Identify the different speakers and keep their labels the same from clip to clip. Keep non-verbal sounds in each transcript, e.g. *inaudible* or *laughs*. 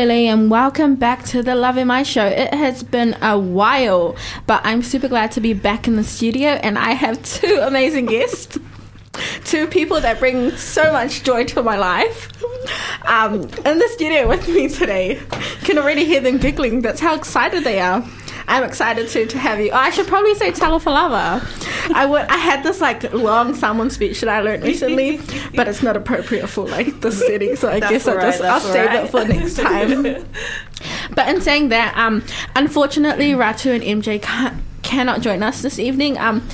Speaker 1: Lily, and welcome back to the Lave Mai Show. It has been a while, but I'm super glad to be back in the studio, and I have two amazing guests. *laughs* Two people that bring so much joy to my life. Um, in the studio with me today. You can already hear them giggling. That's how excited they are. I'm excited to to have you. Oh, I should probably say Talofa lava. I would. I had this like long Samoan speech that I learned recently, but it's not appropriate for like the setting. So I
Speaker 2: That's
Speaker 1: guess I'll just I'll save
Speaker 2: alright.
Speaker 1: it for next *laughs* time. But in saying that, um, unfortunately, Ratu and MJ can't, cannot join us this evening. Um,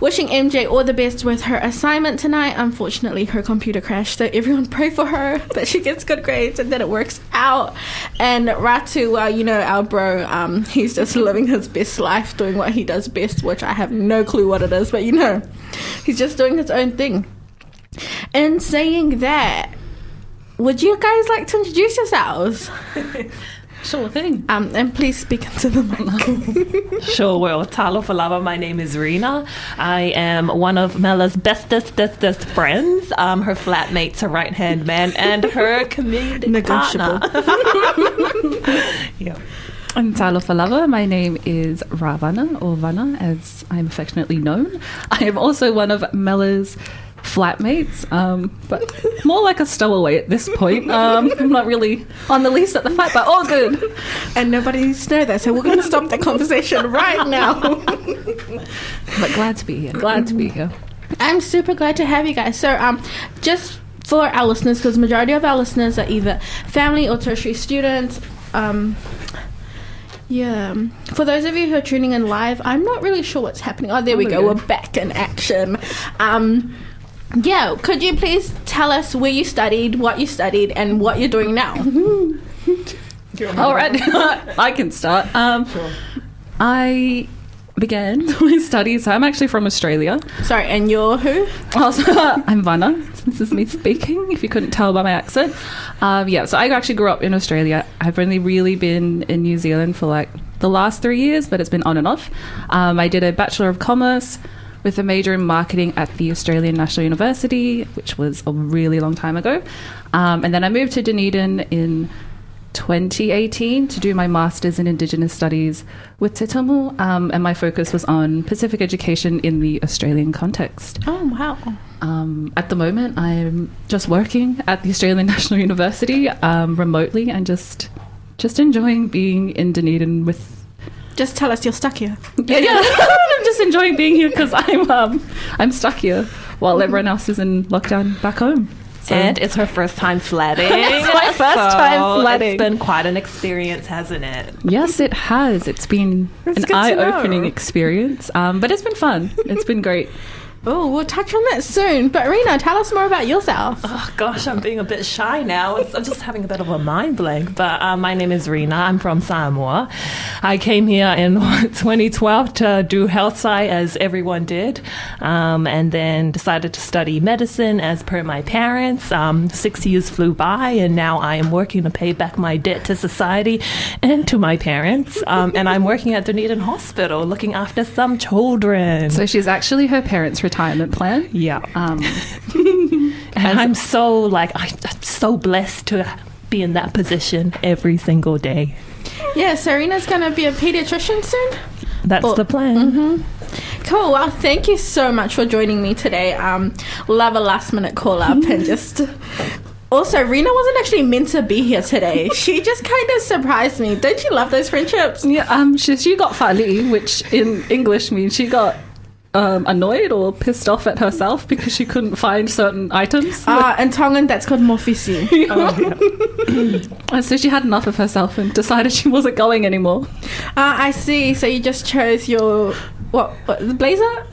Speaker 1: wishing MJ all the best with her assignment tonight. Unfortunately, her computer crashed, so everyone *laughs* pray for her *laughs* that she gets good grades and that it works out. And Ratu, well, you know, our bro, um, he's just living his best life, doing what he does best, which I have no clue what it is, but you know, he's just doing his own thing. In saying that, would you guys like to introduce yourselves? *laughs*
Speaker 2: Sure thing.
Speaker 1: Um, and please speak into the mic. *laughs*
Speaker 2: Sure will. Talofa lava, my name is Rena. I am one of Mella's bestest, bestest friends. Um, her flatmate's her right hand man and her *laughs* comedic
Speaker 1: Negotiable.
Speaker 2: partner. *laughs* yeah.
Speaker 3: I'm Talofa lava. My name is Ravana, or Vana, as I'm affectionately known. I am also one of Mella's flatmates, um, but more like a stowaway at this point. *laughs* Um, I'm not really on the list at the fight, but all good.
Speaker 1: and nobody needs to know that, so we're going to stop the conversation right now. *laughs*
Speaker 3: But glad to be here. Glad to be here.
Speaker 1: I'm super glad to have you guys. So, um, just for our listeners, because majority of our listeners are either family or tertiary students. Um, yeah. For those of you who are tuning in live, I'm not really sure what's happening. Oh, there we
Speaker 3: Oh,
Speaker 1: go.
Speaker 3: yeah.
Speaker 1: We're back in action. Um, yeah. Could you please tell us where you studied, what you studied, and what you're doing now? *laughs*
Speaker 3: All right, *laughs* I can start. Um, I began *laughs* my studies. I'm actually from Australia.
Speaker 1: Sorry, and you're who?
Speaker 3: Also, I'm Vanna. This is me speaking, if you couldn't tell by my accent. Um, yeah, so I actually grew up in Australia. I've only really been in New Zealand for like the last three years, but it's been on and off. Um, I did a Bachelor of Commerce with a major in marketing at the Australian National University, which was a really long time ago. Um, and then I moved to Dunedin in 2018 to do my master's in Indigenous Studies with Te Tumu, um, and my focus was on Pacific education in the Australian context.
Speaker 1: Oh wow.
Speaker 3: Um, at the moment, I'm just working at the Australian *laughs* National University um, remotely and just just enjoying being in Dunedin with.
Speaker 1: Just tell us you're stuck here.
Speaker 3: Yeah, yeah. *laughs* I'm just enjoying being here because I'm um, I'm stuck here while everyone else is in lockdown back home. So-
Speaker 2: And it's her first time sledding. *laughs*
Speaker 3: It's my *laughs* first time sledding.
Speaker 2: It's been quite an experience, hasn't it?
Speaker 3: Yes, it has. It's been
Speaker 1: It's
Speaker 3: an eye-opening experience, um, but it's been fun. It's been great.
Speaker 1: Oh, we'll touch on that soon. But Rena, tell us more about yourself.
Speaker 2: Oh gosh, I'm being a bit shy now. I'm just having a bit of a mind blank. But uh, my name is Rena. I'm from Samoa. I came here in *laughs* 2012 to do health sci, as everyone did, um, and then decided to study medicine as per my parents. Um, six years flew by, and now I am working to pay back my debt to society and to my parents. Um, and I'm working at Dunedin Hospital, looking after some children.
Speaker 3: So she's actually her parents' retirement plan.
Speaker 2: yeah.
Speaker 3: Um, *laughs*
Speaker 2: And I'm so like I, I'm so blessed to be in that position every single day.
Speaker 1: Yeah, Serena's going to be a pediatrician soon.
Speaker 2: That's
Speaker 1: Well,
Speaker 2: the plan.
Speaker 1: Cool. Well, thank you so much for joining me today. Um, love a last minute call up and *laughs* just. Also, Rena wasn't actually meant to be here today. *laughs* She just kind of surprised me. Don't you love those friendships?
Speaker 3: yeah, um, she, she got fali, which in English means she got um, annoyed or pissed off at herself because she couldn't find certain items.
Speaker 1: Uh, in Tongan, that's called mofisi. *laughs*
Speaker 3: And so she had enough of herself and decided she wasn't going anymore.
Speaker 1: Uh, I see. So you just chose your what? what the blazer? *laughs*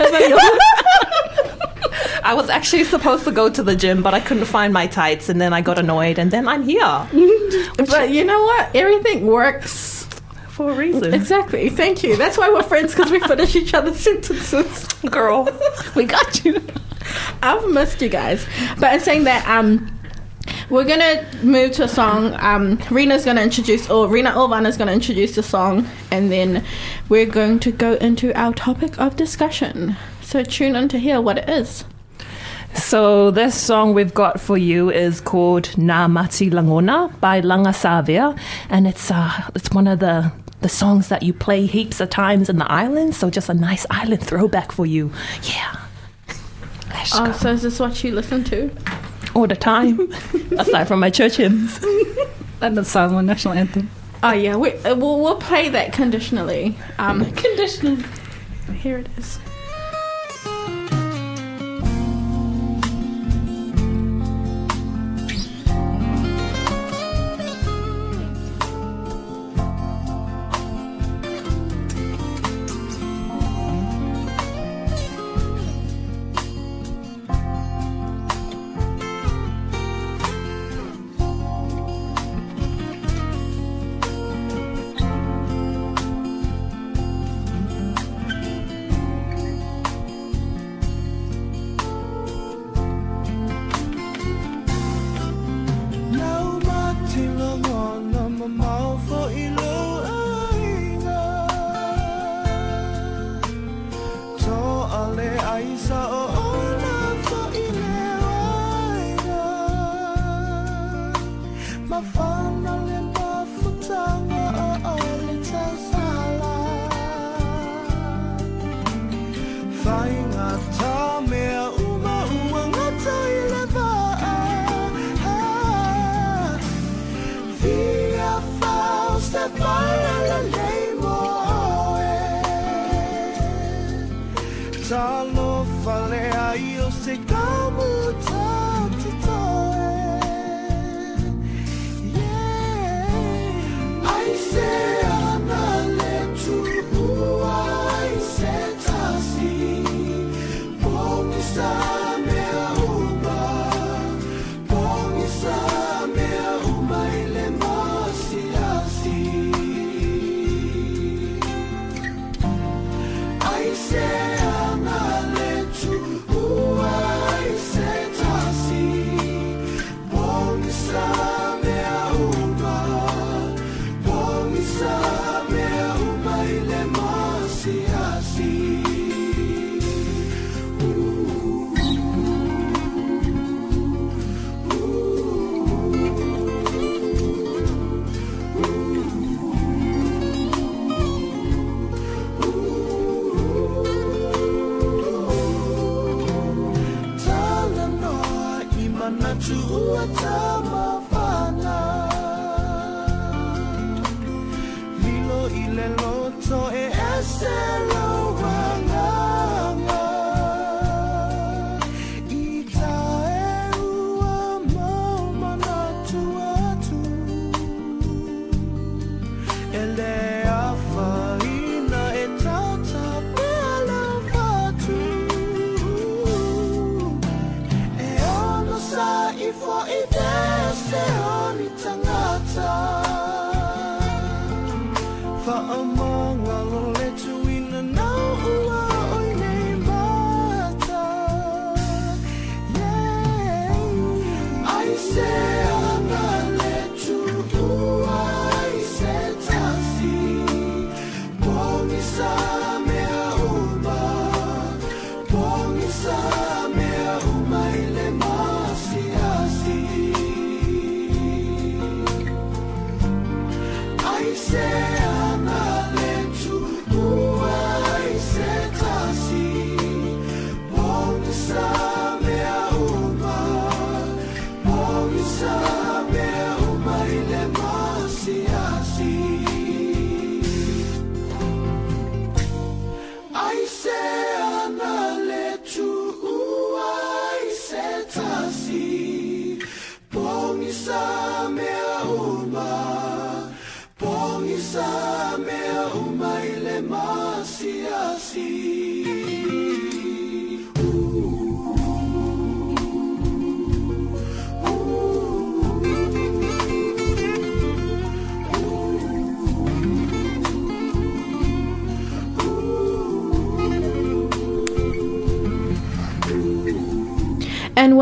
Speaker 2: I was actually supposed to go to the gym, but I couldn't find my tights, and then I got annoyed, and then I'm here *laughs*
Speaker 1: but you know what? Everything works.
Speaker 2: For a reason.
Speaker 1: Exactly. Thank you. That's why we're friends because we finish each other's sentences.
Speaker 2: Girl,
Speaker 3: We got you.
Speaker 1: I've missed you guys. But in saying that, um, we're gonna move to a song. Um, Rena's gonna introduce, or Rena Ilvana's gonna introduce the song, and then we're going to go into our topic of discussion. So tune in to hear what it is.
Speaker 2: So this song we've got for you is called Na Mati Langona by Langa Savia, and it's uh it's one of the the songs that you play heaps of times in the island. So just a nice island *laughs* throwback for you. Yeah.
Speaker 1: Oh, so is this what you listen to?
Speaker 2: All the time, *laughs* aside from my church hymns. *laughs*
Speaker 3: And the Samoa national anthem.
Speaker 1: Oh yeah, we, uh, we'll, we'll play that conditionally. Um,
Speaker 3: Conditional.
Speaker 1: here it is.
Speaker 4: Ay sa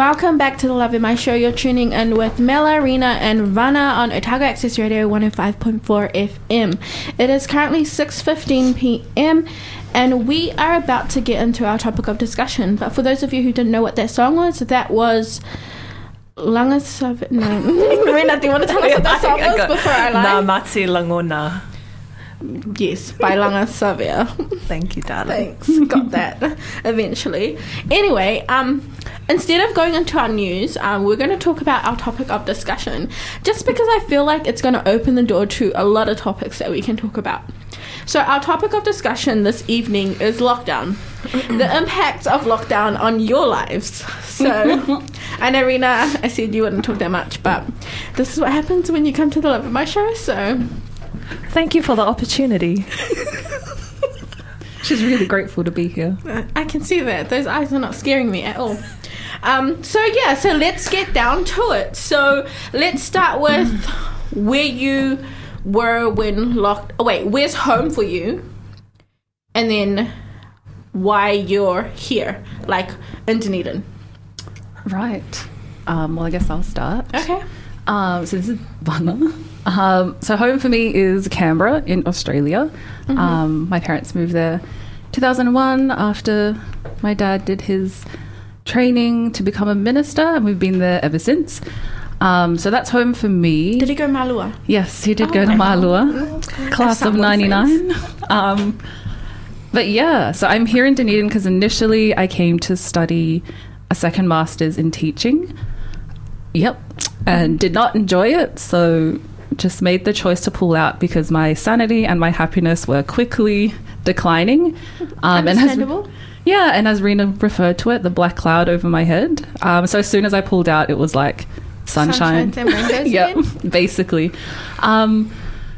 Speaker 1: welcome back to the Lave Mai Show. You're tuning in with Mela, Rena, and Vana on Otago Access Radio 105.4 FM. It is currently 6.15 p.m. and we are about to get into our topic of discussion. But for those of you who didn't know what that song was, that was Langas of... *laughs* No. *laughs* Rena, do you want to tell us what that *laughs* song was before I lie?
Speaker 2: Na Mati Langona.
Speaker 1: Yes, by Langa Savia.
Speaker 2: Thank you, darling.
Speaker 1: Thanks. Got that eventually. Anyway, um, instead of going into our news, um, we're going to talk about our topic of discussion, just because I feel like it's going to open the door to a lot of topics that we can talk about. So, our topic of discussion this evening is lockdown, the *clears throat* impacts of lockdown on your lives. So, *laughs* I know, Rena, I said you wouldn't talk that much, but this is what happens when you come to the Lave Mai show. So,
Speaker 2: Thank you for the opportunity. *laughs*
Speaker 3: She's really grateful to be here.
Speaker 1: I can see that. Those eyes are not scaring me at all. Um, so yeah, so let's get down to it. So let's start with where you were when locked. Oh wait, where's home for you? And then why you're here, like in Dunedin.
Speaker 3: Right. Um, well, I guess I'll start.
Speaker 1: Okay.
Speaker 3: Um, so this is Vanna. Um, so home for me is Canberra in Australia. Um, my parents moved there 2001 after my dad did his training to become a minister, and we've been there ever since. Um, so that's home for me.
Speaker 1: Did he go to Malua?
Speaker 3: Yes, he did
Speaker 1: Oh,
Speaker 3: go to
Speaker 1: okay.
Speaker 3: Malua, class of 99. um, but yeah, so I'm here in Dunedin because initially I came to study a second master's in teaching. Yep. And did not enjoy it. So just made the choice to pull out because my sanity and my happiness were quickly declining. Um, and as,
Speaker 1: Understandable.
Speaker 3: yeah, and as Rena referred to it, the black cloud over my head. Um, so as soon as I pulled out, it was like sunshine. *laughs* Yeah, basically. Um,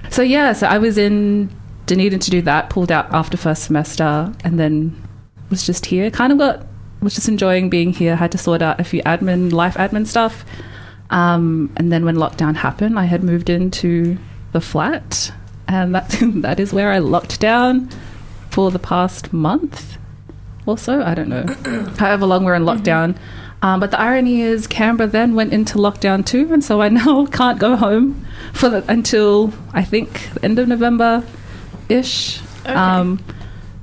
Speaker 3: so yeah, so I was in Dunedin to do that. Pulled out after first semester, and then was just here. Kind of got was just enjoying being here. Had to sort out a few admin, life admin stuff. Um, and then when lockdown happened, I had moved into the flat, and that *laughs* that is where I locked down for the past month or so. I don't know, *coughs* however long we're in lockdown. Um, but the irony is, Canberra then went into lockdown too, and so I *laughs* now can't go home for the, until I think the end of November, ish.
Speaker 1: Okay.
Speaker 3: Um,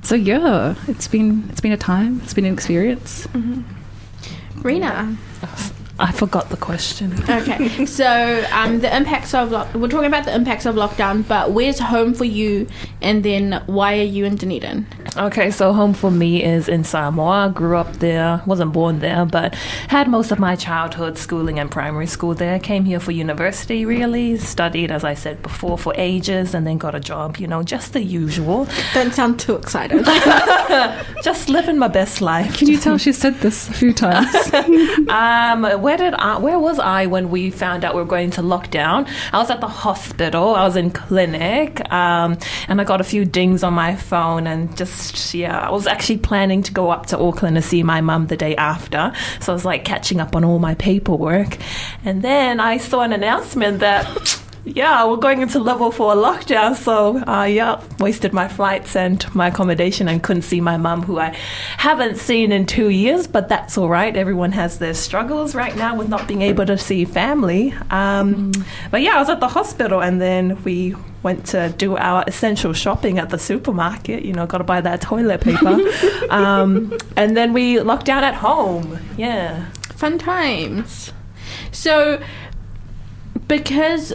Speaker 3: so yeah, it's been it's been a time. It's been an experience.
Speaker 1: Rena.
Speaker 2: I forgot the question.
Speaker 1: Okay, so um, the impacts of lock- we're talking about the impacts of lockdown, but where's home for you, and then why are you in Dunedin?
Speaker 2: Okay, so home for me is in Samoa. Grew up there, wasn't born there, but had most of my childhood schooling and primary school there. Came here for university, really. Studied, as I said before, for ages and then got a job, you know, just the usual.
Speaker 1: Don't sound too excited. *laughs* *laughs*
Speaker 2: Just living my best life.
Speaker 3: Can you tell she said this a few times? *laughs*
Speaker 2: Um, where did I? Where was I when we found out we were going to lockdown? I was at the hospital. I was in clinic, um, and I got a few dings on my phone, and just yeah, I was actually planning to go up to Auckland to see my mum the day after. So I was like catching up on all my paperwork, and then I saw an announcement that. *laughs* Yeah, we're going into level four lockdown, so uh, yeah, wasted my flights and my accommodation and couldn't see my mum, who I haven't seen in two years. But that's all right. Everyone has their struggles right now with not being able to see family. Um, But yeah, I was at the hospital, and then we went to do our essential shopping at the supermarket. You know, got to buy that toilet paper, *laughs* um, and then we locked down at home. Yeah.
Speaker 1: Fun times. So, because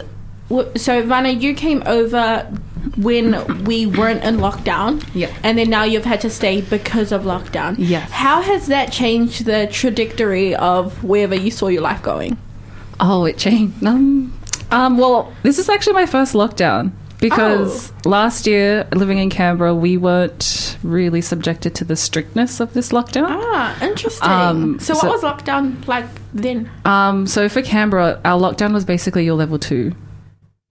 Speaker 1: so Vanna, you came over when we weren't in lockdown.
Speaker 3: Yeah.
Speaker 1: And then now you've had to stay because of lockdown.
Speaker 3: Yes.
Speaker 1: How has that changed the trajectory of wherever you saw your life going?
Speaker 3: Oh, it changed. Um, um, well, this is actually my first lockdown because last year, living in Canberra, we weren't really subjected to the strictness of this lockdown.
Speaker 1: Ah, interesting.
Speaker 3: Um,
Speaker 1: so, what was lockdown like then?
Speaker 3: Um, so for Canberra, our lockdown was basically your level two.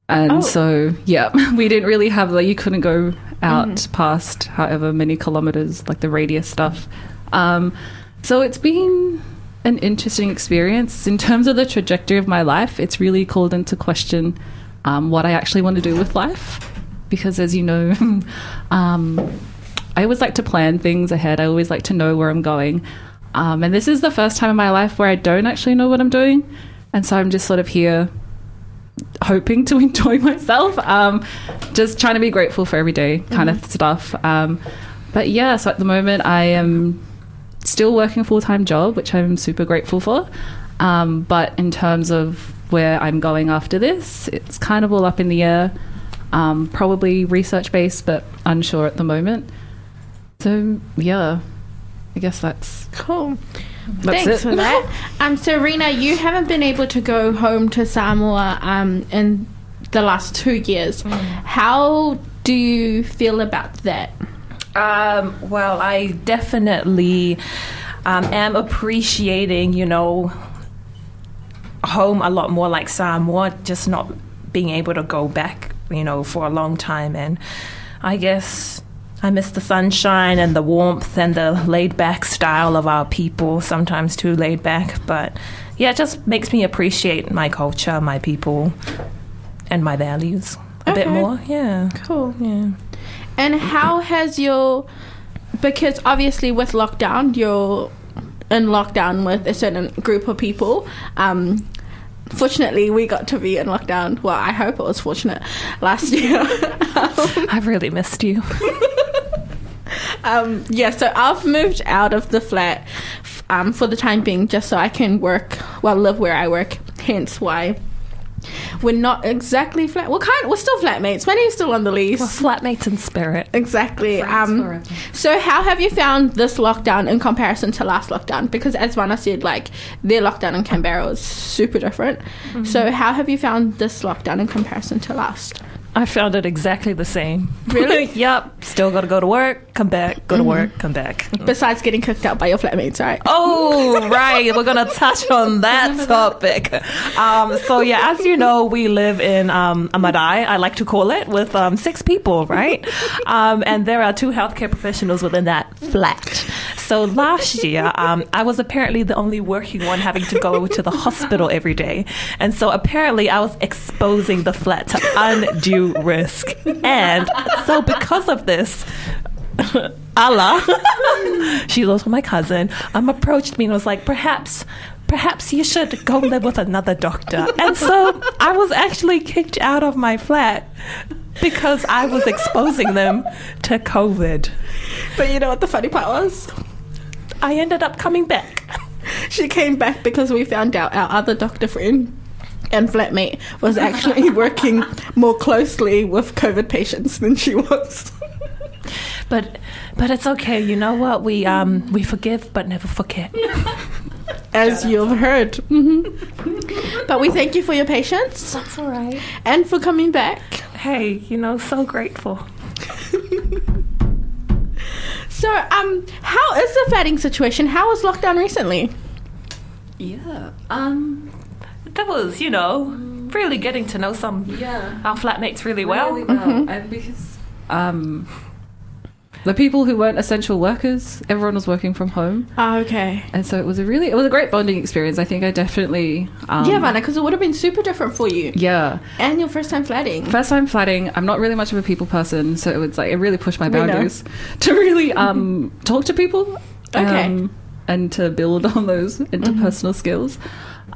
Speaker 3: And
Speaker 1: Oh.
Speaker 3: so, yeah, *laughs* we didn't really have like you couldn't go out past however many kilometers, like the radius stuff. Um, so it's been an interesting experience in terms of the trajectory of my life. It's really called into question um, what I actually want to do with life, because as you know, *laughs* um, I always like to plan things ahead. I always like to know where I'm going. Um, and this is the first time in my life where I don't actually know what I'm doing. And so I'm just sort of here hoping to *laughs* enjoy myself, um, just trying to be grateful for every day kind of stuff. Um, but yeah, so at the moment I am still working a full time job, which I'm super grateful for. Um, but in terms of where I'm going after this, it's kind of all up in the air. Um, probably research based, but unsure at the moment. So yeah, I guess that's
Speaker 1: Cool.
Speaker 3: That's
Speaker 1: Thanks
Speaker 3: it.
Speaker 1: for that. Um, Serena, you haven't been able to go home to Samoa um, in the last two years.
Speaker 2: Mm.
Speaker 1: How do you feel about that?
Speaker 2: Um, well, I definitely um, am appreciating, you know, home a lot more like Samoa, just not being able to go back, you know, for a long time. And I guess I miss the sunshine and the warmth and the laid back style of our people, sometimes too laid back. But yeah, it just makes me appreciate my culture, my people, and my values a bit more. Yeah.
Speaker 1: Cool.
Speaker 2: Yeah.
Speaker 1: And how has your because obviously with lockdown you're in lockdown with a certain group of people. Um, fortunately, we got to be in lockdown. Well, I hope it was fortunate last *laughs* year.
Speaker 2: I've really missed you. *laughs*
Speaker 1: um, yeah, so I've moved out of the flat um, for the time being, just so I can work, well, live where I work. Hence why. We're not exactly flat. We're kind. We're still flatmates. Manny's still on the lease.
Speaker 2: We're flatmates in spirit.
Speaker 1: Exactly. Um, so, how have you found this lockdown in comparison to last lockdown? Because, as Vanna said, like their lockdown in Canberra was super different. So, how have you found this lockdown in comparison to last?
Speaker 2: I found it exactly the same.
Speaker 1: Really? *laughs*
Speaker 2: yep. Still got to go to work, come back, go to work, come back.
Speaker 1: Besides getting cooked out by your flatmates, right?
Speaker 2: Oh, *laughs* right. We're going to touch on that topic. Um, so, yeah, as you know, we live in um, a madai, I like to call it, with um, six people, right? *laughs* Um, and there are two healthcare professionals within that flat. So, last year, um, I was apparently the only working one having to go to the hospital every day. And so, apparently, I was exposing the flat to undue risk. And so, because of this, *laughs* Allah, *laughs* she's also my cousin, um, approached me and was like, perhaps, perhaps you should go live with another doctor. And so I was actually kicked out of my flat because I was exposing them to COVID.
Speaker 1: But you know what the funny part was?
Speaker 2: I ended up coming back.
Speaker 1: She came back because we found out our other doctor friend and flatmate was actually *laughs* working more closely with COVID patients than she was.
Speaker 2: But but it's okay. You know what? We um we forgive but never forget. *laughs*
Speaker 1: As you've heard. hmm But we thank you for your patience
Speaker 2: That's all right.
Speaker 1: and for coming back.
Speaker 2: Hey, you know, so grateful. *laughs*
Speaker 1: So, um, how is the fatting situation? How was lockdown recently?
Speaker 3: Yeah. Um.
Speaker 2: That was, you know, really getting to know some
Speaker 3: Yeah.
Speaker 2: our flatmates really well.
Speaker 3: Really well. And because um, the people who weren't essential workers, everyone was working from home,
Speaker 1: Oh, okay.
Speaker 3: and so it was a really it was a great bonding experience. I think I definitely um,
Speaker 1: yeah, Vanna, because it would have been super different for you.
Speaker 3: yeah.
Speaker 1: And your first time flatting.
Speaker 3: First time flatting, I'm not really much of a people person, so it was like it really pushed my boundaries *laughs* to really um, talk to people.
Speaker 1: Okay.
Speaker 3: um, and to build *laughs* on those interpersonal skills.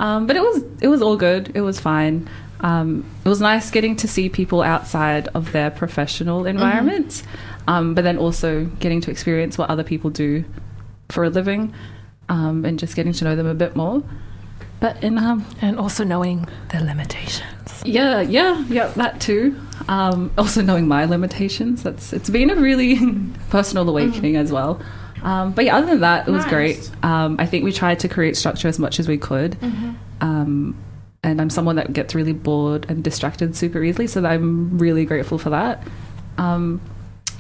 Speaker 3: Um, but it was it was all good. It was fine. Um, it was nice getting to see people outside of their professional environments, um, but then also getting to experience what other people do for a living, um, and just getting to know them a bit more. But in um,
Speaker 2: And also knowing their limitations.
Speaker 3: yeah, yeah, yeah, that too. Um, also knowing my limitations. That's it's been a really *laughs* personal awakening as well. Um, but yeah, other than that, it was great. Um, I think we tried to create structure as much as we could. Um, and I'm someone that gets really bored and distracted super easily, so I'm really grateful for that. Um,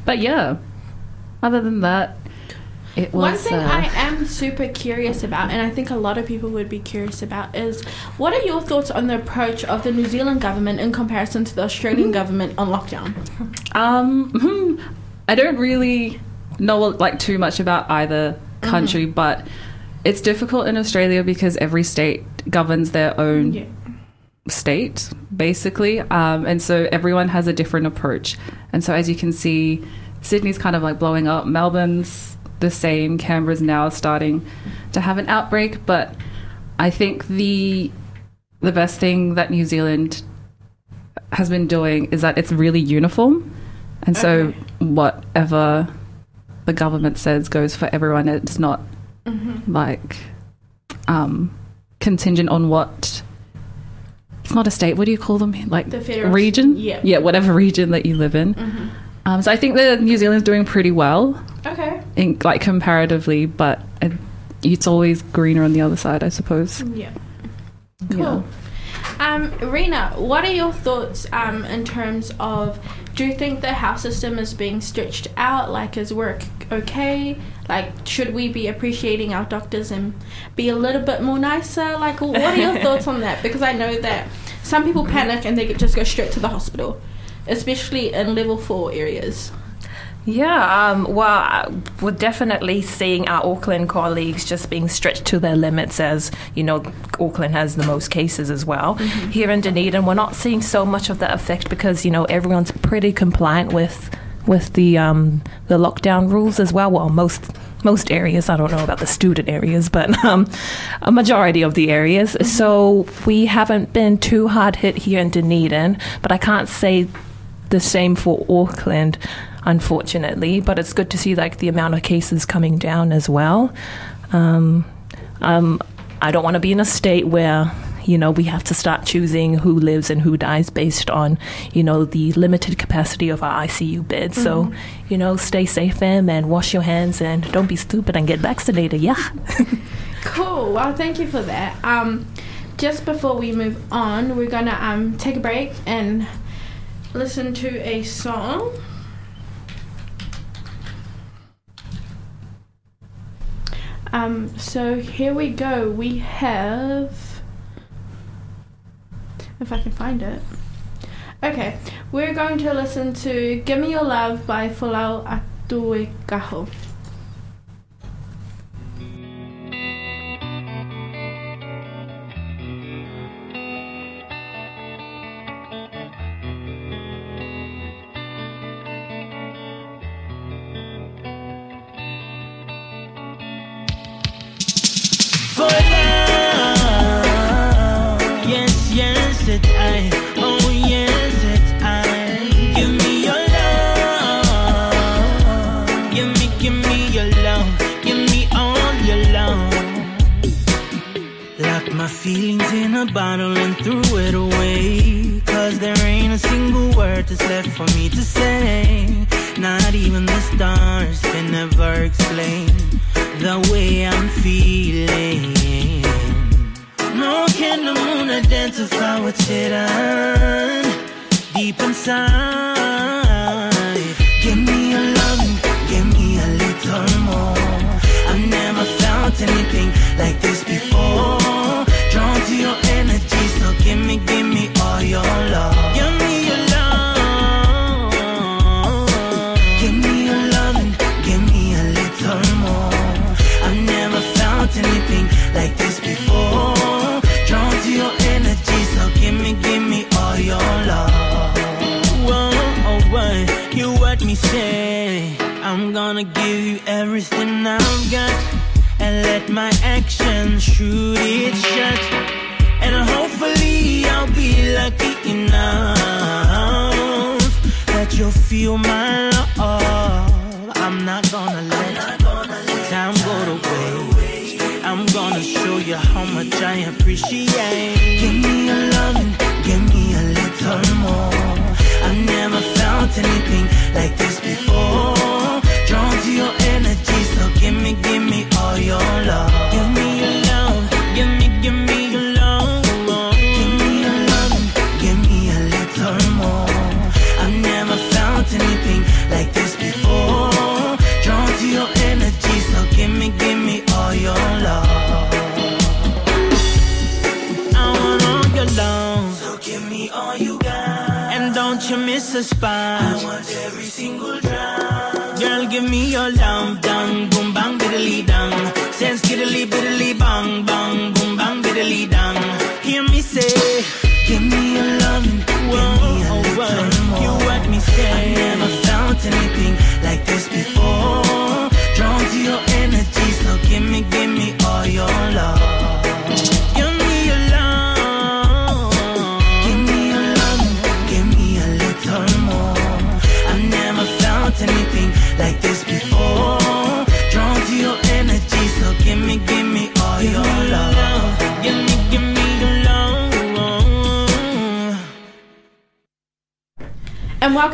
Speaker 3: but yeah, other than that, it was.
Speaker 1: One thing
Speaker 3: uh,
Speaker 1: I am super curious about, and I think a lot of people would be curious about, is what are your thoughts on the approach of the New Zealand government in comparison to the Australian government on lockdown?
Speaker 3: Um, I don't really know like too much about either country, but it's difficult in Australia because every state governs their own state, basically, um, and so everyone has a different approach. And so, as you can see, Sydney's kind of like blowing up. Melbourne's the same. Canberra's now starting to have an outbreak, but I think the the best thing that New Zealand has been doing is that it's really uniform, and so
Speaker 1: Okay.
Speaker 3: whatever the government says goes for everyone. It's not
Speaker 1: Mm-hmm.
Speaker 3: like um, contingent on what. It's not a state. What do you call them? Like
Speaker 1: The federal-
Speaker 3: region?
Speaker 1: yeah.
Speaker 3: yeah, whatever region that you live in.
Speaker 1: Mm-hmm.
Speaker 3: Um, so I think that New Zealand's doing pretty well,
Speaker 1: Okay.
Speaker 3: in, like comparatively, but it's always greener on the other side, I suppose.
Speaker 1: Yeah.
Speaker 3: Yeah.
Speaker 1: Cool. Um, Rena, what are your thoughts um, in terms of do you think the health system is being stretched out? Like, is work okay? Like, should we be appreciating our doctors and be a little bit more nicer? Like, what are your *laughs* thoughts on that? Because I know that some people panic and they just go straight to the hospital, especially in level four areas.
Speaker 2: Yeah, um, well, we're definitely seeing our Auckland colleagues just being stretched to their limits as, you know, Auckland has the most cases as well. Here in Dunedin, we're not seeing so much of that effect because, you know, everyone's pretty compliant with with the um, the lockdown rules as well. Well, most most areas, I don't know about the student areas, but *laughs* um, a majority of the areas. So we haven't been too hard hit here in Dunedin, but I can't say the same for Auckland, unfortunately. But it's good to see like the amount of cases coming down as well. Um, um, I don't want to be in a state where you know we have to start choosing who lives and who dies based on you know the limited capacity of our ICU beds. So you know, stay safe, fam, and wash your hands and don't be stupid and get vaccinated. Yeah. *laughs*
Speaker 1: Cool. Well, thank you for that. Um, just before we move on, we're gonna um take a break and listen to a song. Um, so here we go. We have, if I can find it. Okay, we're going to listen to "Give Me Your Love" by Folau Atuekaho.
Speaker 5: My feelings in a bottle and threw it away. Cause there ain't a single word that's left for me to say. Not even the stars can ever explain the way I'm feeling. Nor can the moon identify what's hidden deep inside. Give me a loving, give me a little more. I've never felt anything like this before. So give me, give me all your love. Give me your love. Give me your loving, give me a little more. I've never felt anything like this before. Drawn to your energy, so give me, give me all your love. Whoa, oh, what you what me say? I'm gonna give you everything I've got, and let my actions shoot it shut. You'll feel my love. I'm not gonna let time go to waste. I'm gonna show you how much I appreciate. Give me a loving, give me a little more. I've never felt anything like this before. Drawn to your energy, so give me, give me all your love. You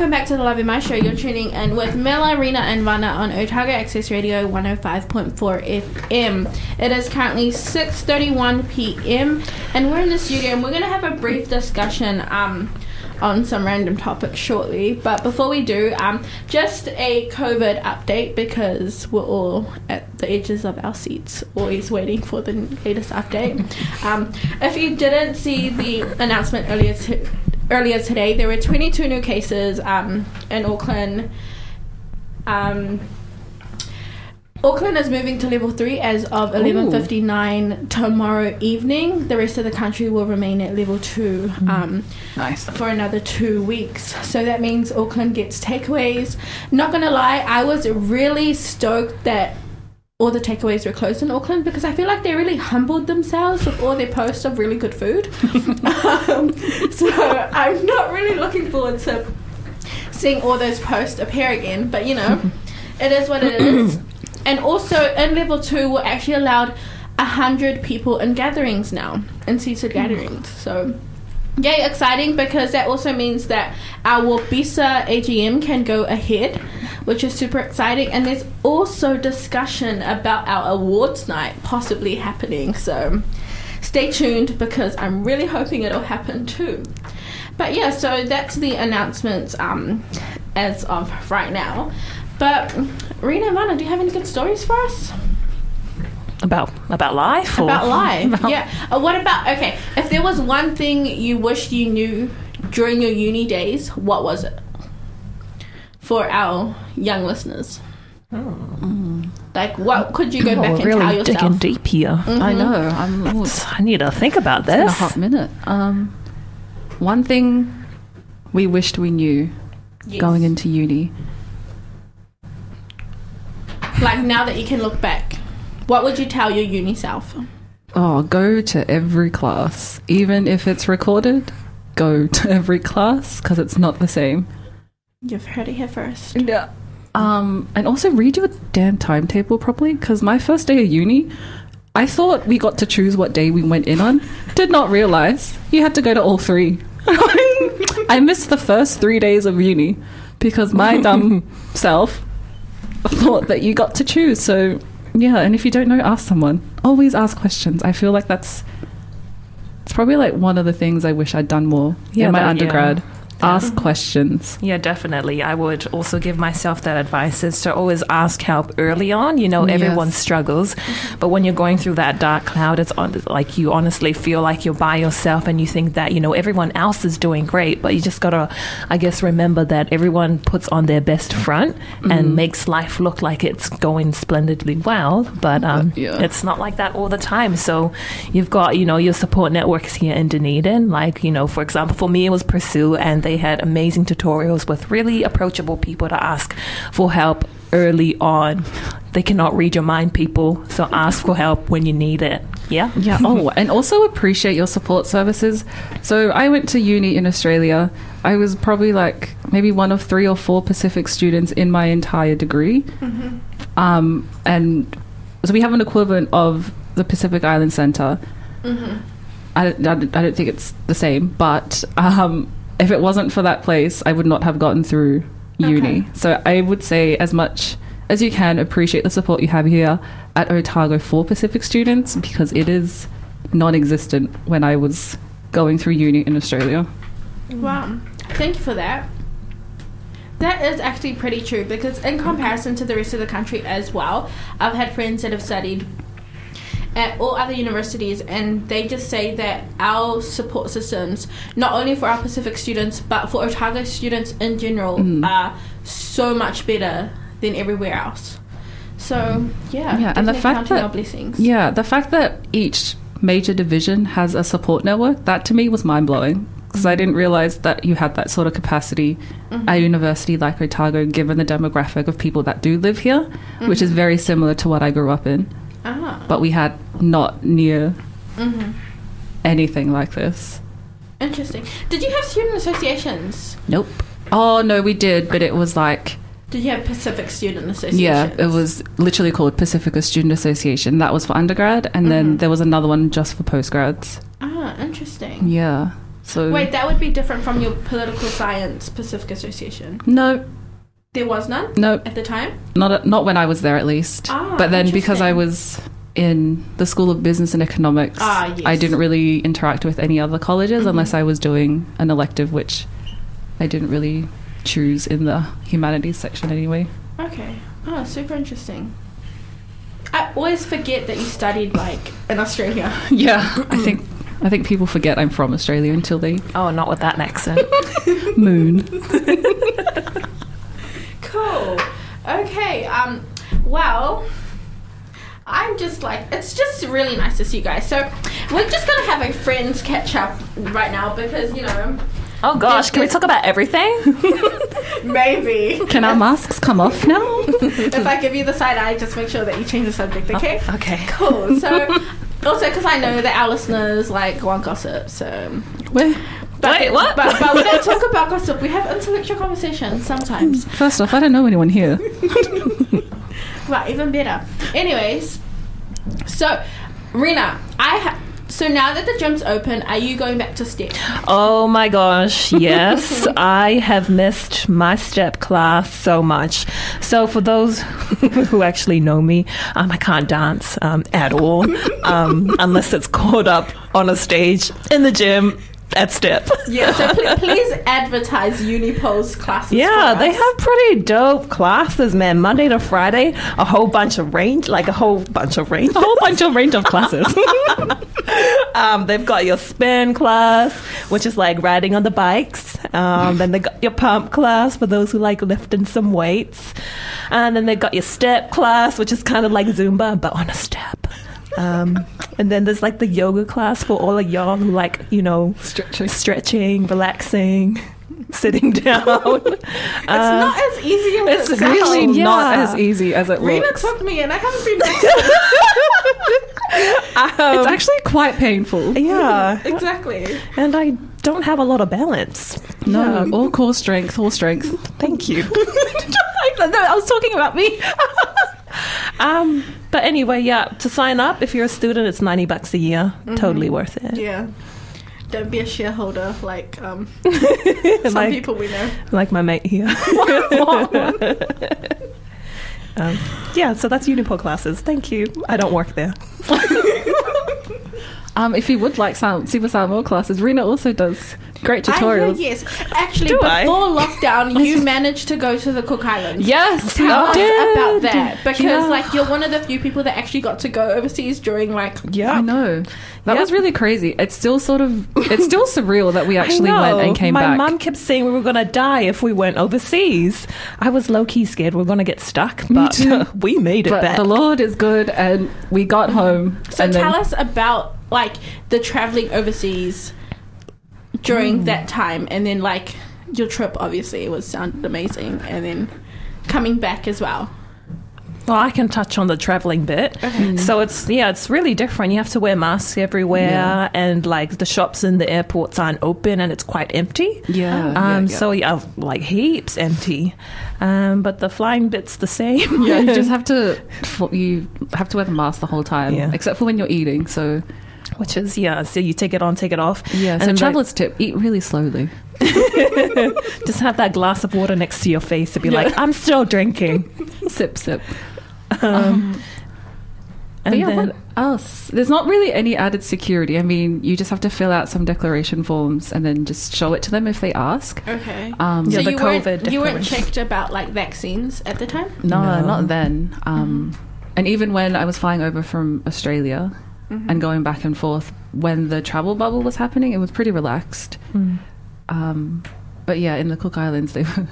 Speaker 1: welcome back to the Lave Mai Show. You're tuning in with Mela, Rena, and Vanna on Otago Access Radio 105.4 FM. It is currently 6:31 p.m. and we're in the studio and we're going to have a brief discussion um, on some random topics shortly. But before we do, um, just a COVID update because we're all at the edges of our seats, always waiting for the latest update. *laughs* Um, if you didn't see the announcement earlier to, earlier today, there were 22 new cases um, in Auckland. Um, Auckland is moving to level three as of 11:59 tomorrow evening. The rest of the country will remain at level two um,
Speaker 6: Nice.
Speaker 1: for another two weeks. So that means Auckland gets takeaways. Not gonna lie, I was really stoked that all the takeaways were closed in Auckland because I feel like they really humbled themselves with all their posts of really good food. *laughs* um, so I'm not really looking forward to seeing all those posts appear again. But you know, *laughs* it is what it is. And also in level two, we're actually allowed a hundred people in gatherings now, in seated gatherings. So. Yay, exciting because that also means that our OUPISA AGM can go ahead, which is super exciting. And there's also discussion about our awards night possibly happening. So stay tuned because I'm really hoping it'll happen too. But yeah, so that's the announcements um, as of right now. But Rena and Vanna, do you have any good stories for us
Speaker 2: About about life or
Speaker 1: about *laughs* life? yeah. Uh, what about okay? If there was one thing you wished you knew during your uni days, what was it? For our young listeners, like what could you go
Speaker 2: Oh,
Speaker 1: back and
Speaker 2: really
Speaker 1: tell yourself?
Speaker 2: digging deep here.
Speaker 3: I know. I'm it's
Speaker 2: I need to think about this
Speaker 3: been a hot minute. Um, one thing we wished we knew
Speaker 1: Yes.
Speaker 3: going into uni.
Speaker 1: like now that you can look back, what would you tell your uni self?
Speaker 3: Oh, go to every class, even if it's recorded. Go to *laughs* every class because it's not the same.
Speaker 1: You've heard it here first.
Speaker 3: Yeah. Um, and also read your damn timetable properly because my first day of uni, I thought we got to choose what day we went in on. Did not realize you had to go to all three. *laughs* I missed the first three days of uni because my *laughs* dumb self thought that you got to choose. So, yeah, and if you don't know, ask someone. Always ask questions. I feel like that's it's probably like one of the things I wish I'd done more
Speaker 2: Yeah,
Speaker 3: in my
Speaker 2: that- yeah.
Speaker 3: Ask questions.
Speaker 2: Yeah, definitely. I would also give myself that advice is to always ask help early on. You know, everyone
Speaker 3: Yes.
Speaker 2: struggles, but when you're going through that dark cloud, it's on, like you honestly feel like you're by yourself and you think that, you know, everyone else is doing great, but you just got to, I guess, remember that everyone puts on their best front and makes life look like it's going splendidly well, but um,
Speaker 3: yeah.
Speaker 2: it's not like that all the time. So you've got, you know, your support networks here in Dunedin. Like, you know, for example, for me, it was Pursue, and they had amazing tutorials with really approachable people to ask for help early on. They cannot read your mind, people. So ask for help when you need it. Yeah?
Speaker 3: Yeah. *laughs* Oh, and also appreciate your support services. So I went to uni in Australia. I was probably like maybe one of three or four Pacific students in my entire degree. Um, and so we have an equivalent of the Pacific Island Center. I, don't, I I don't think it's the same, but um, if it wasn't for that place, I would not have gotten through uni.
Speaker 1: Okay.
Speaker 3: So I would say, as much as you can, appreciate the support you have here at Otago for Pacific students because it is non existent when I was going through uni in Australia.
Speaker 1: Wow. Thank you for that. That is actually pretty true because, in comparison to the rest of the country as well, I've had friends that have studied at all other universities, and they just say that our support systems, not only for our Pacific students but for Otago students in general, mm. are so much better than everywhere else. So yeah,
Speaker 3: Yeah, and the fact that-
Speaker 1: our blessings.
Speaker 3: Yeah, the fact that each major division has a support network, that to me was mind blowing. Because I mm-hmm. didn't realize that you had that sort of capacity at a university like Otago, given the demographic of people that do live here, which is mm-hmm. very similar to what I grew up in.
Speaker 1: Ah,
Speaker 3: But we had not near anything like this.
Speaker 1: interesting. Did you have student associations?
Speaker 3: Nope. Oh, no, we did, but it was like,
Speaker 1: Did you have Pacific Student Association?
Speaker 3: yeah, it was literally called Pacifica Student Association. That was for undergrad, and then there was another one just for postgrads.
Speaker 1: Ah, interesting.
Speaker 3: Yeah. So
Speaker 1: Wait, that would be different from your political science Pacific Association.
Speaker 3: no,
Speaker 1: There was none
Speaker 3: no,
Speaker 1: at the time.
Speaker 3: not not when I was there at least.
Speaker 1: Ah,
Speaker 3: but then because I was in the School of Business and Economics,
Speaker 1: Ah, yes.
Speaker 3: I didn't really interact with any other colleges
Speaker 1: Mhm.
Speaker 3: unless I was doing an elective, which I didn't really choose in the humanities section anyway.
Speaker 1: Okay. Oh, super interesting. I always forget that you studied like in Australia. *laughs*
Speaker 3: Yeah, I think I think people forget I'm from Australia until they
Speaker 2: Oh, not with that accent. *laughs*
Speaker 3: moon. *laughs*
Speaker 1: Cool. Okay. Um. Well, I'm just like it's just really nice to see you guys. So we're just gonna have a friends catch up right now because you know
Speaker 2: Oh gosh, can we talk about everything? *laughs* *laughs*
Speaker 1: maybe
Speaker 3: Can our masks come off now?
Speaker 1: if I give you the side eye, just make sure that you change the subject. Okay.
Speaker 2: Okay.
Speaker 1: Cool. So. *laughs* Also, because I know that our listeners like want gossip, so
Speaker 3: Where?
Speaker 1: But,
Speaker 2: Wait, what?
Speaker 1: But, but we don't talk about gossip. We have intellectual conversations sometimes. *laughs*
Speaker 3: First off, I don't know anyone here. *laughs*
Speaker 1: Right, even better. Anyways, so Rena, I ha- so now that the gym's open, are you going back to step?
Speaker 2: Oh my gosh, *laughs* yes. I have missed my step class so much. So, for those who actually know me, um, I can't dance um, at all um, unless it's caught up on a stage in the gym at step.
Speaker 1: Yeah. So *laughs* pl- please advertise Unipol's classes.
Speaker 2: Yeah,
Speaker 1: for
Speaker 2: they have pretty dope classes, man. Monday to Friday, a whole bunch of range, like a whole bunch of range.
Speaker 3: A whole bunch of range of *laughs* classes. *laughs*
Speaker 2: Um, they've got your spin class, which is like riding on the bikes. Um, then they got your pump class for those who like lifting some weights. And then they've got your step class, which is kind of like Zumba, but on a step. Um, and then there's like the yoga class for all of y'all who like, you know,
Speaker 3: Stretching.
Speaker 2: stretching, relaxing, *laughs* sitting down.
Speaker 1: It's *laughs* not as easy as
Speaker 2: it's
Speaker 1: it
Speaker 3: really
Speaker 1: sounds.
Speaker 2: Yeah.
Speaker 3: not as easy as it
Speaker 1: Rena
Speaker 3: looks.
Speaker 1: took me, and I haven't been. *laughs*
Speaker 2: Um,
Speaker 3: It's actually quite painful.
Speaker 2: yeah.
Speaker 1: exactly.
Speaker 2: And I don't have a lot of balance.
Speaker 3: No,
Speaker 2: Yeah.
Speaker 3: all core strength, all strength.
Speaker 2: Thank you.
Speaker 3: no, I was talking about me.
Speaker 2: Um, but anyway, yeah, to sign up, if you're a student, it's 90 bucks a year. Totally worth it.
Speaker 1: Yeah. Don't be a shareholder like um, *laughs* some
Speaker 2: like,
Speaker 1: people we know.
Speaker 2: like my mate here. *laughs* um, yeah, so that's Unipol classes. Thank you. I don't work there. *laughs*
Speaker 3: Um, if you would like some Siva Samoa classes, Rena also does great
Speaker 1: I heard,
Speaker 3: tutorials.
Speaker 1: yes. Actually,
Speaker 2: Do
Speaker 1: before
Speaker 2: I?
Speaker 1: lockdown, *laughs* you managed to go to the Cook Islands.
Speaker 3: Yes,
Speaker 1: Tell
Speaker 3: I
Speaker 1: us
Speaker 3: did.
Speaker 1: about that because,
Speaker 3: Yeah.
Speaker 1: like, you're one of the few people that actually got to go overseas during, like,
Speaker 2: Yeah.
Speaker 3: I know. That
Speaker 2: Yep.
Speaker 3: was really crazy. It's still sort of, it's still *laughs* surreal that we actually went and came
Speaker 2: My
Speaker 3: back.
Speaker 2: My mum kept saying we were going to die if we went overseas. I was low key scared we were going to get stuck, but *laughs* we made it
Speaker 3: but
Speaker 2: back.
Speaker 3: the Lord is good, and we got home.
Speaker 1: So tell
Speaker 3: then,
Speaker 1: us about like the traveling overseas during that time, and then like your trip. Obviously, it was sounded amazing, and then coming back as well.
Speaker 2: Well, I can touch on the traveling bit.
Speaker 1: Okay.
Speaker 2: So it's yeah, it's really different. You have to wear masks everywhere,
Speaker 3: Yeah.
Speaker 2: and like the shops in the airports aren't open, and it's quite empty.
Speaker 3: Yeah,
Speaker 2: Um.
Speaker 3: yeah, yeah.
Speaker 2: So yeah, like heaps empty. Um. But the flying bit's the same.
Speaker 3: yeah, you just *laughs* have to you have to wear the mask the whole time,
Speaker 2: Yeah.
Speaker 3: except for when you're eating. So
Speaker 2: Which is yeah. So you take it on, take it off.
Speaker 3: yeah,
Speaker 2: And
Speaker 3: so
Speaker 2: then, like,
Speaker 3: traveler's tip: eat really slowly. *laughs*
Speaker 2: just have that glass of water next to your face to be like, I'm still drinking. *laughs*
Speaker 3: sip, sip.
Speaker 2: Um.
Speaker 3: But
Speaker 2: and
Speaker 3: yeah,
Speaker 2: then,
Speaker 3: what else? There's not really any added security. I mean, you just have to fill out some declaration forms and then just show it to them if they ask.
Speaker 1: Okay.
Speaker 3: Um,
Speaker 2: Yeah,
Speaker 1: so
Speaker 2: the
Speaker 1: you weren't,
Speaker 2: COVID
Speaker 1: you weren't checked about like vaccines at the time.
Speaker 3: No,
Speaker 2: No.
Speaker 3: not then. Um, And even when I was flying over from Australia and going back and forth, when the travel bubble was happening, it was pretty relaxed.
Speaker 2: Mm.
Speaker 3: Um, but yeah, in the Cook Islands, they *laughs* were,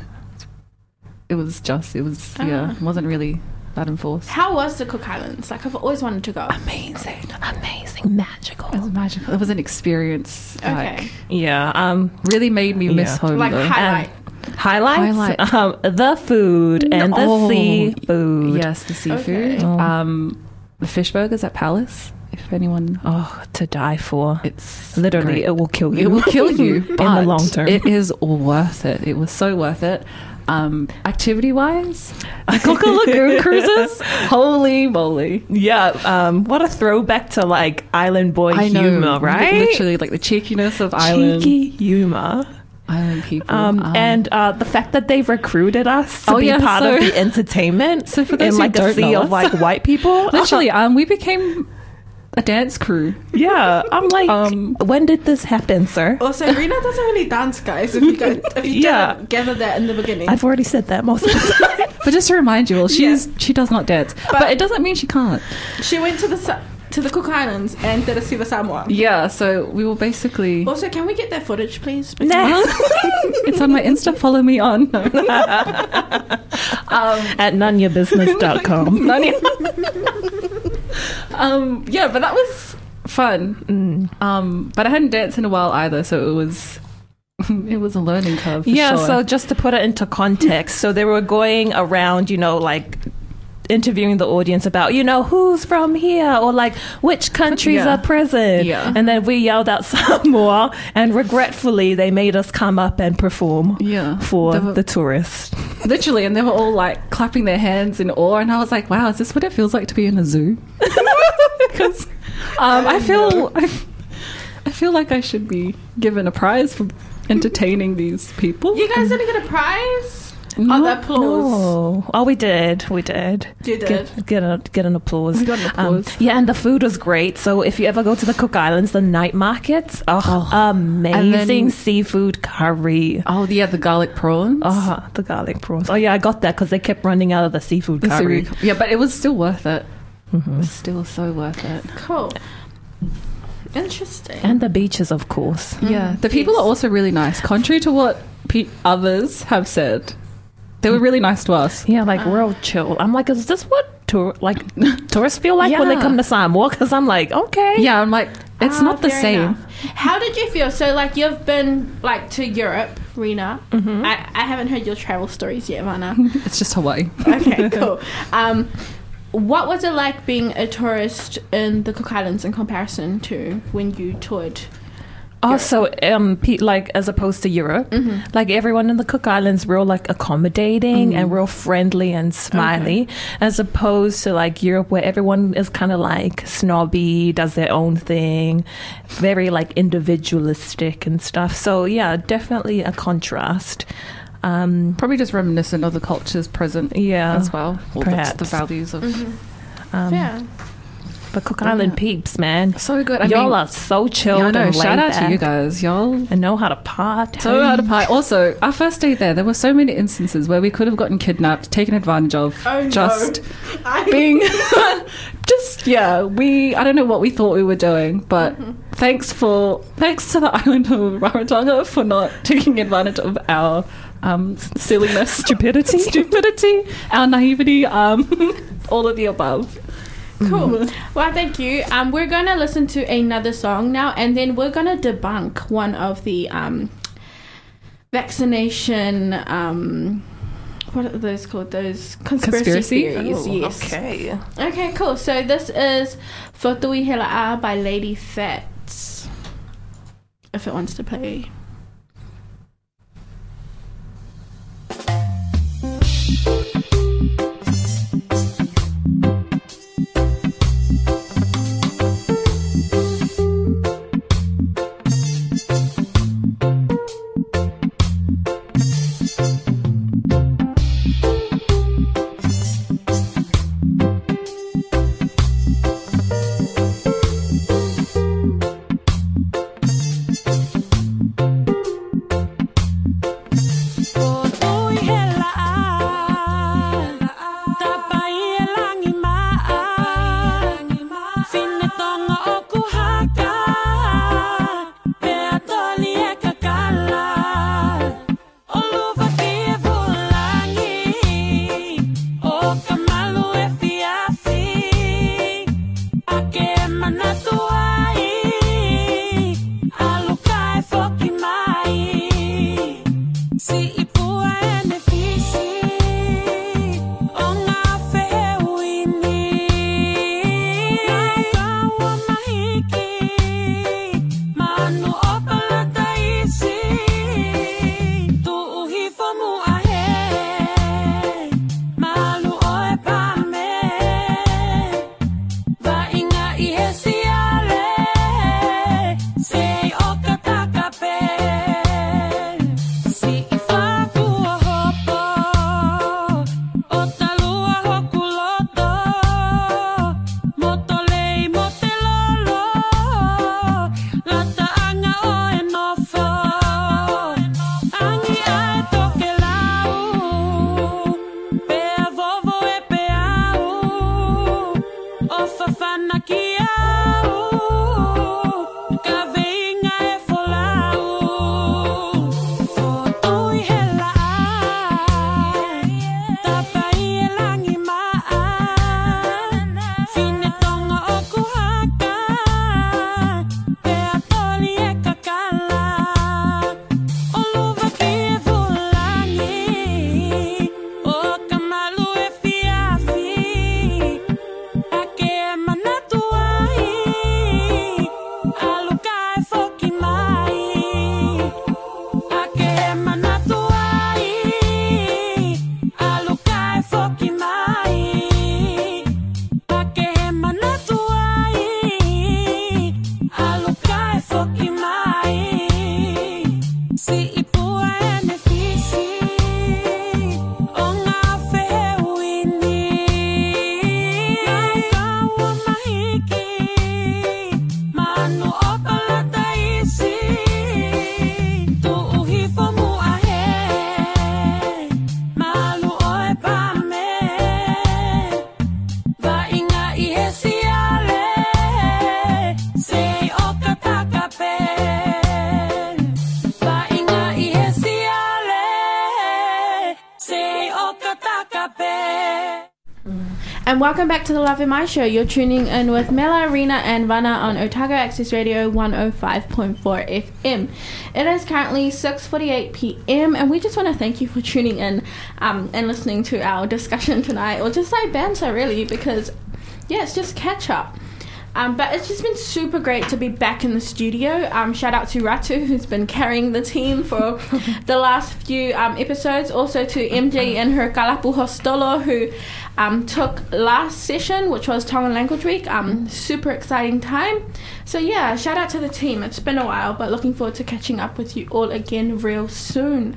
Speaker 3: it was just, it was, yeah,
Speaker 1: Ah.
Speaker 3: it wasn't really that enforced.
Speaker 1: How was the Cook Islands? Like I've always wanted to go.
Speaker 2: amazing, amazing, magical.
Speaker 3: It was magical. It was an experience.
Speaker 1: Okay.
Speaker 3: Like,
Speaker 2: Yeah. Um.
Speaker 3: really made me miss
Speaker 2: Yeah.
Speaker 3: home.
Speaker 1: Like
Speaker 3: though.
Speaker 1: highlight.
Speaker 2: Highlights.
Speaker 3: Highlight. *laughs*
Speaker 2: Um. The food and the
Speaker 3: Oh,
Speaker 2: seafood.
Speaker 3: Yes, the seafood.
Speaker 1: Okay.
Speaker 3: Um, the fish burgers at Palace. If anyone,
Speaker 2: Oh, to die for.
Speaker 3: it's
Speaker 2: Literally,
Speaker 3: great.
Speaker 2: it will kill you.
Speaker 3: It will kill you *laughs*
Speaker 2: in the long term.
Speaker 3: It is worth it. It was so worth it. Um, activity wise, Koka Lagoon *laughs* cruises. Holy moly!
Speaker 2: yeah, um, what a throwback to like Island Boy
Speaker 3: I know,
Speaker 2: humor, right?
Speaker 3: Literally, like the cheekiness of island
Speaker 2: Cheeky humor.
Speaker 3: island people.
Speaker 2: Um,
Speaker 3: Um,
Speaker 2: and uh, the fact that they've recruited us to
Speaker 3: Oh,
Speaker 2: be
Speaker 3: yeah,
Speaker 2: part
Speaker 3: so-
Speaker 2: of the entertainment *laughs*
Speaker 3: So for those who
Speaker 2: like a
Speaker 3: don't
Speaker 2: sea
Speaker 3: know
Speaker 2: of
Speaker 3: us-
Speaker 2: like white people.
Speaker 3: literally, um, we became a dance crew.
Speaker 2: yeah, I'm like,
Speaker 3: Um,
Speaker 2: when did this happen, sir?
Speaker 1: Also, Rena doesn't really dance, guys. If you go, if you
Speaker 2: Yeah.
Speaker 1: didn't gather that in the beginning.
Speaker 2: I've already said that most of the time.
Speaker 3: But just to remind you all, she's she does not dance, but, it doesn't mean she can't.
Speaker 1: she went to the to the Cook Islands and did a Siva Samoa.
Speaker 3: Yeah, so we will basically.
Speaker 1: Also, can we get that footage, please?
Speaker 2: Next. *laughs*
Speaker 3: it's on my Insta. Follow me on. No. *laughs*
Speaker 2: At noneyourbusiness.com. *laughs*
Speaker 3: um, yeah, but that was fun. Um, but I hadn't danced in a while either, so it was *laughs* it was a learning curve. For
Speaker 2: yeah,
Speaker 3: sure.
Speaker 2: so just to put it into context, so they were going around, you know, like interviewing the audience about, you know, who's from here or like which countries
Speaker 3: Yeah.
Speaker 2: are present.
Speaker 3: Yeah.
Speaker 2: And then we yelled out *laughs* Samoa and regretfully they made us come up and perform
Speaker 3: yeah,
Speaker 2: for
Speaker 3: were-
Speaker 2: the tourists. *laughs*
Speaker 3: literally, and they were all like clapping their hands in awe, and I was like, "Wow, is this what it feels like to be in a zoo?" *laughs* Because um, I feel I, I feel like I should be given a prize for entertaining these people.
Speaker 1: You guys didn't get a prize?
Speaker 3: No,
Speaker 1: oh, applause.
Speaker 2: Oh, oh, we did, we did.
Speaker 1: You did.
Speaker 2: Get, get, a, get an applause.
Speaker 3: We got an
Speaker 2: Um, yeah, and the food was great. So if you ever go to the Cook Islands, the night markets, oh, amazing
Speaker 3: then-
Speaker 2: seafood curry.
Speaker 3: Oh yeah, the garlic prawns.
Speaker 2: Oh, the garlic prawns. Oh yeah, I got that because they kept running out of the seafood
Speaker 3: The
Speaker 2: curry.
Speaker 3: cereal- Yeah, but it was still worth it. It was still so worth it.
Speaker 1: Cool. Interesting.
Speaker 2: And the beaches, of course.
Speaker 3: Yeah, the people are also really nice. Contrary to what pe- others have said, they were really nice to us.
Speaker 2: Yeah, like real chill. I'm like, is this what tour like tourists feel like when they
Speaker 3: Yeah.
Speaker 2: come to Samoa? Because I'm like, okay,
Speaker 3: Yeah, I'm like, it's
Speaker 1: Ah,
Speaker 3: not the
Speaker 1: fair
Speaker 3: same.
Speaker 1: enough. How did you feel? So, like, you've been like to Europe, Rena.
Speaker 3: Mm-hmm.
Speaker 1: I, I haven't heard your travel stories yet, Mana. *laughs*
Speaker 3: It's just Hawaii.
Speaker 1: okay, *laughs* cool. Um, what was it like being a tourist in the Cook Islands in comparison to when you toured?
Speaker 2: Also, um, pe- like as opposed to Europe, like everyone in the Cook Islands, real like accommodating and real friendly and smiley, as opposed to like Europe, where everyone is kind of like snobby, does their own thing, very like individualistic and stuff. So yeah, definitely a contrast. Um,
Speaker 3: Probably just reminiscent of the cultures present
Speaker 2: yeah,
Speaker 3: as well. Or that's
Speaker 2: perhaps.
Speaker 3: the values of.
Speaker 2: um,
Speaker 1: yeah.
Speaker 2: But Cook Island peeps, man,
Speaker 3: So good. I
Speaker 2: y'all
Speaker 3: mean,
Speaker 2: are so chilled.
Speaker 3: yeah, I know.
Speaker 2: and
Speaker 3: Shout
Speaker 2: laid
Speaker 3: out to you guys. Y'all
Speaker 2: and know how to party.
Speaker 3: So out of pie. Also, our first day there, there were so many instances where we could have gotten kidnapped, taken advantage of,
Speaker 1: Oh, no.
Speaker 3: just *laughs*
Speaker 1: I,
Speaker 3: being, *laughs* just yeah. We I don't know what we thought we were doing, but thanks for thanks to the *laughs* island of Rarotonga for not taking advantage of our um, silliness, stupidity, stupidity, our naivety, um, all of the above.
Speaker 1: Cool. Well, thank you. Um, we're gonna listen to another song now, and then we're gonna debunk one of the um, vaccination. Um, what are those called? Those conspiracy,
Speaker 3: Conspiracy?
Speaker 1: theories. yes.
Speaker 2: Okay.
Speaker 1: Okay. Cool. So this is Fotui Hela'a by Lady Fats. If it wants to play. Welcome back to the Lave Mai Show. You're tuning in with Mela, Rena, and Vanna on Otago Access Radio 105.4 FM. It is currently 6:48 p.m. and we just want to thank you for tuning in um, and listening to our discussion tonight, or just like banter, really, because yeah, it's just catch up. Um, but it's just been super great to be back in the studio. Um, shout out to Ratu, who's been carrying the team for *laughs* the last few um, episodes. Also to MJ and her Kalapu Hostolo, who um, took last session, which was Tongan Language Week. Um, super exciting time. So yeah, shout out to the team. It's been a while, but looking forward to catching up with you all again real soon.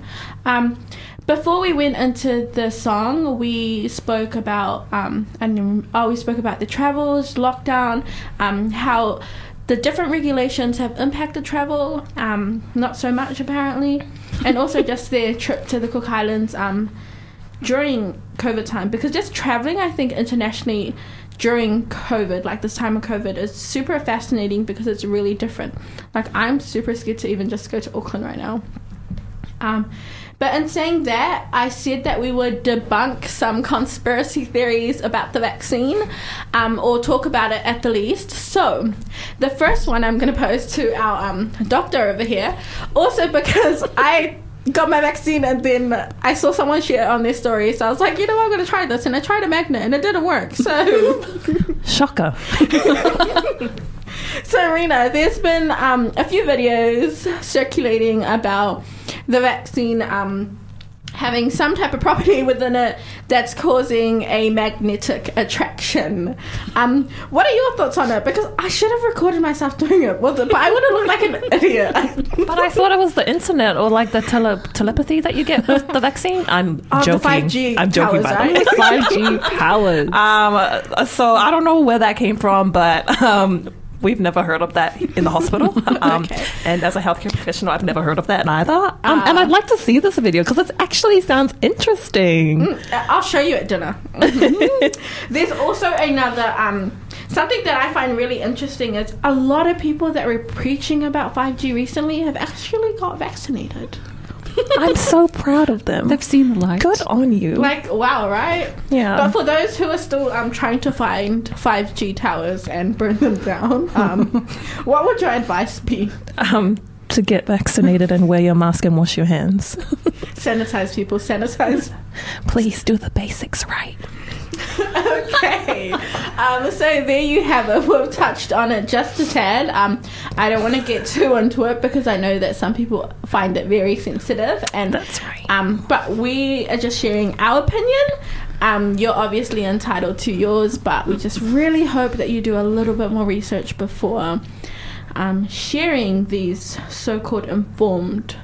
Speaker 1: Before we went into the song, we spoke about um, and oh, we spoke about the travels, lockdown, um, how the different regulations have impacted travel. Um, not so much apparently, and also just their trip to the Cook Islands um, during COVID time. Because just traveling, I think internationally during COVID, like this time of COVID, is super fascinating because it's really different. Like I'm super scared to even just go to Auckland right now. Um, but in saying that, I said that we would debunk some conspiracy theories about the vaccine um, or talk about it at the least. So, the first one I'm going to pose to our um, doctor over here, also because *laughs* I got my vaccine and then I saw someone share it on their story. So I was like, you know what, I'm going to try this. And I tried a magnet and it didn't work. So. *laughs*
Speaker 2: Shocker. *laughs*
Speaker 1: So, Rena, there's been um, a few videos circulating about the vaccine um, having some type of property *laughs* within it that's causing a magnetic attraction. Um, what are your thoughts on it? Because I should have recorded myself doing it, with it but I would have looked like an *laughs* idiot.
Speaker 2: But I thought it was the internet or like the tele- telepathy that you get with the vaccine. I'm *laughs*
Speaker 1: Oh, the
Speaker 2: joking.
Speaker 1: 5G
Speaker 2: I'm joking
Speaker 1: towers,
Speaker 2: by the way.
Speaker 3: 5G powers.
Speaker 2: Um, so I don't know where that came from, but um, we've never heard of that in the hospital. *laughs* Um,
Speaker 1: Okay.
Speaker 2: And as a healthcare professional, I've never heard of that neither. Um, and I'd like to see this video because it actually sounds interesting.
Speaker 1: I'll show you at dinner. *laughs* *laughs* There's also another um, something that I find really interesting is a lot of people that were preaching about 5G recently have actually got vaccinated. *laughs*
Speaker 2: I'm so proud of them.
Speaker 3: They've seen the light.
Speaker 2: Good on you.
Speaker 1: Like wow, right?
Speaker 2: yeah.
Speaker 1: But for those who are still um, trying to find 5G towers and burn them down, um, *laughs* what would your advice be?
Speaker 2: um, to get vaccinated and wear your mask and wash your hands. *laughs*
Speaker 1: Sanitize people, sanitize.
Speaker 2: Please do the basics right.
Speaker 1: Okay. Um, so there you have it. We've touched on it just a tad. Um, I don't want to get too into it because I know that some people find it very sensitive, and
Speaker 2: That's right.
Speaker 1: Um, but we are just sharing our opinion. Um, you're obviously entitled to yours, but we just really hope that you do a little bit more research before um, sharing these so-called informed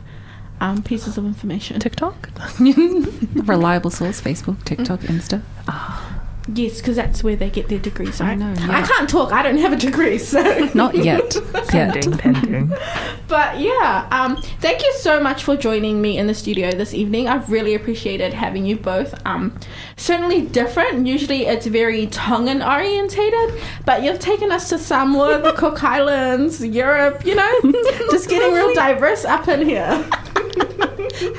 Speaker 1: um, pieces of information.
Speaker 2: TikTok? *laughs*
Speaker 3: Reliable source Facebook, TikTok, Insta.
Speaker 1: Yes, because that's where they get their degrees. Right?
Speaker 3: I know,
Speaker 1: I can't talk. I don't have a degree, so *laughs*
Speaker 3: Not yet. *laughs* yet.
Speaker 2: Pending, pending.
Speaker 1: But yeah, um, thank you so much for joining me in the studio this evening. I've really appreciated having you both. Um, certainly different. Usually it's very Tongan orientated, but you've taken us to Samoa, the Cook Islands, Europe. You know, just getting real diverse up in here.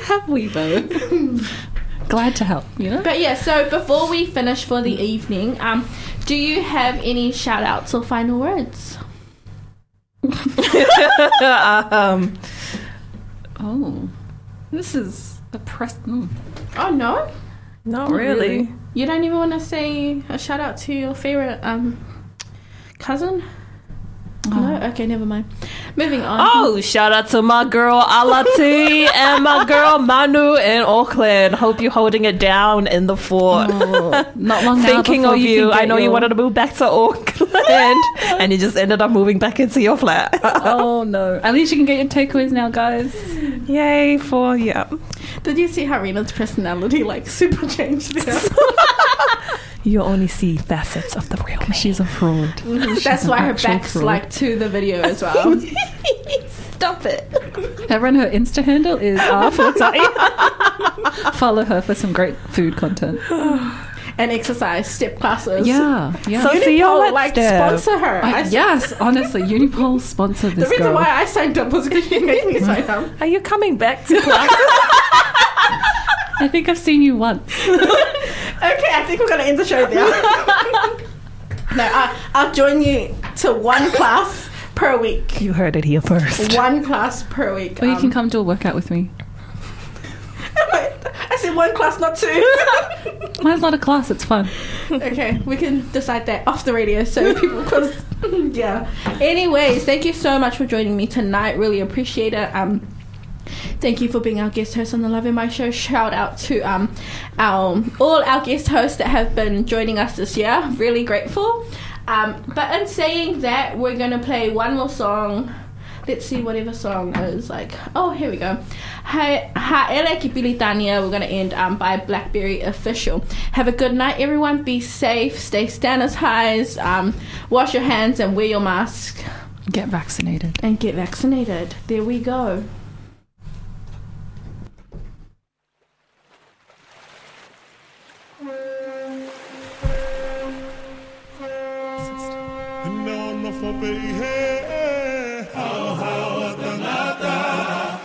Speaker 3: Have we though? Glad to help, you know?
Speaker 1: But yeah, so before we finish for the evening, um, do you have any shout outs or final words? *laughs*
Speaker 2: um,
Speaker 3: Oh. This is a press. Mm.
Speaker 1: Oh no,
Speaker 2: not really.
Speaker 1: you don't even want to say a shout out to your favorite um cousin. No, oh. okay, never mind. Moving on.
Speaker 2: Oh, shout out to my girl Alati *laughs* and my girl Manu in Auckland. Hope you're holding it down in the fort.
Speaker 3: Oh, not long
Speaker 2: Thinking of you.
Speaker 3: can
Speaker 2: I know you wanted to move back to Auckland *laughs* and you just ended up moving back into your flat.
Speaker 3: Oh no! At least you can get your takeaways now, guys.
Speaker 2: Yay for yeah.
Speaker 1: Did you see how Rena's personality like super changed there? *laughs*
Speaker 2: You only see facets of the real man.
Speaker 3: She's a fraud. *laughs*
Speaker 1: That's why her
Speaker 3: actual
Speaker 1: back's
Speaker 3: fraud.
Speaker 1: like to the video as well. *laughs*
Speaker 2: Stop it.
Speaker 3: Everyone, her Insta handle is *laughs* r4tai. Follow her for some great food content. *sighs*
Speaker 1: and exercise step classes.
Speaker 3: Yeah, yeah.
Speaker 2: So- see you
Speaker 1: Unipol,
Speaker 2: on
Speaker 1: like
Speaker 2: step.
Speaker 1: sponsor her.
Speaker 3: I-
Speaker 1: I,
Speaker 3: yes, honestly, Unipol sponsor this.
Speaker 1: The reason
Speaker 3: girl.
Speaker 1: why I signed up was because you made me sign up.
Speaker 2: Are you coming back to class?
Speaker 3: I think I've seen you once.
Speaker 7: Okay, I think we're gonna end the show there. *laughs* no, I, I'll join you to one class per week.
Speaker 2: You heard it here first.
Speaker 7: One class per week.
Speaker 3: Or you can
Speaker 7: Um,
Speaker 3: come do a workout with me. *laughs*
Speaker 7: I said one class, not two. *laughs*
Speaker 3: Mine's not a class, it's fun.
Speaker 7: okay, we can decide that off the radio so people, because, yeah. Anyways, thank you so much for joining me tonight. Really appreciate it. Um, Thank you for being our guest host on the Lave Mai Show. Shout out to um, our all our guest hosts that have been joining us this year. Really grateful. Um, but in saying that, we're gonna play one more song. Let's see whatever song is like. Oh, here we go. Ha Ha'ele Kipilitania. We're gonna end um, by Blackberry Official. Have a good night, everyone. Be safe. Stay sanitized. Um, wash your hands and wear your mask
Speaker 3: Get vaccinated.
Speaker 7: and get vaccinated. There we go.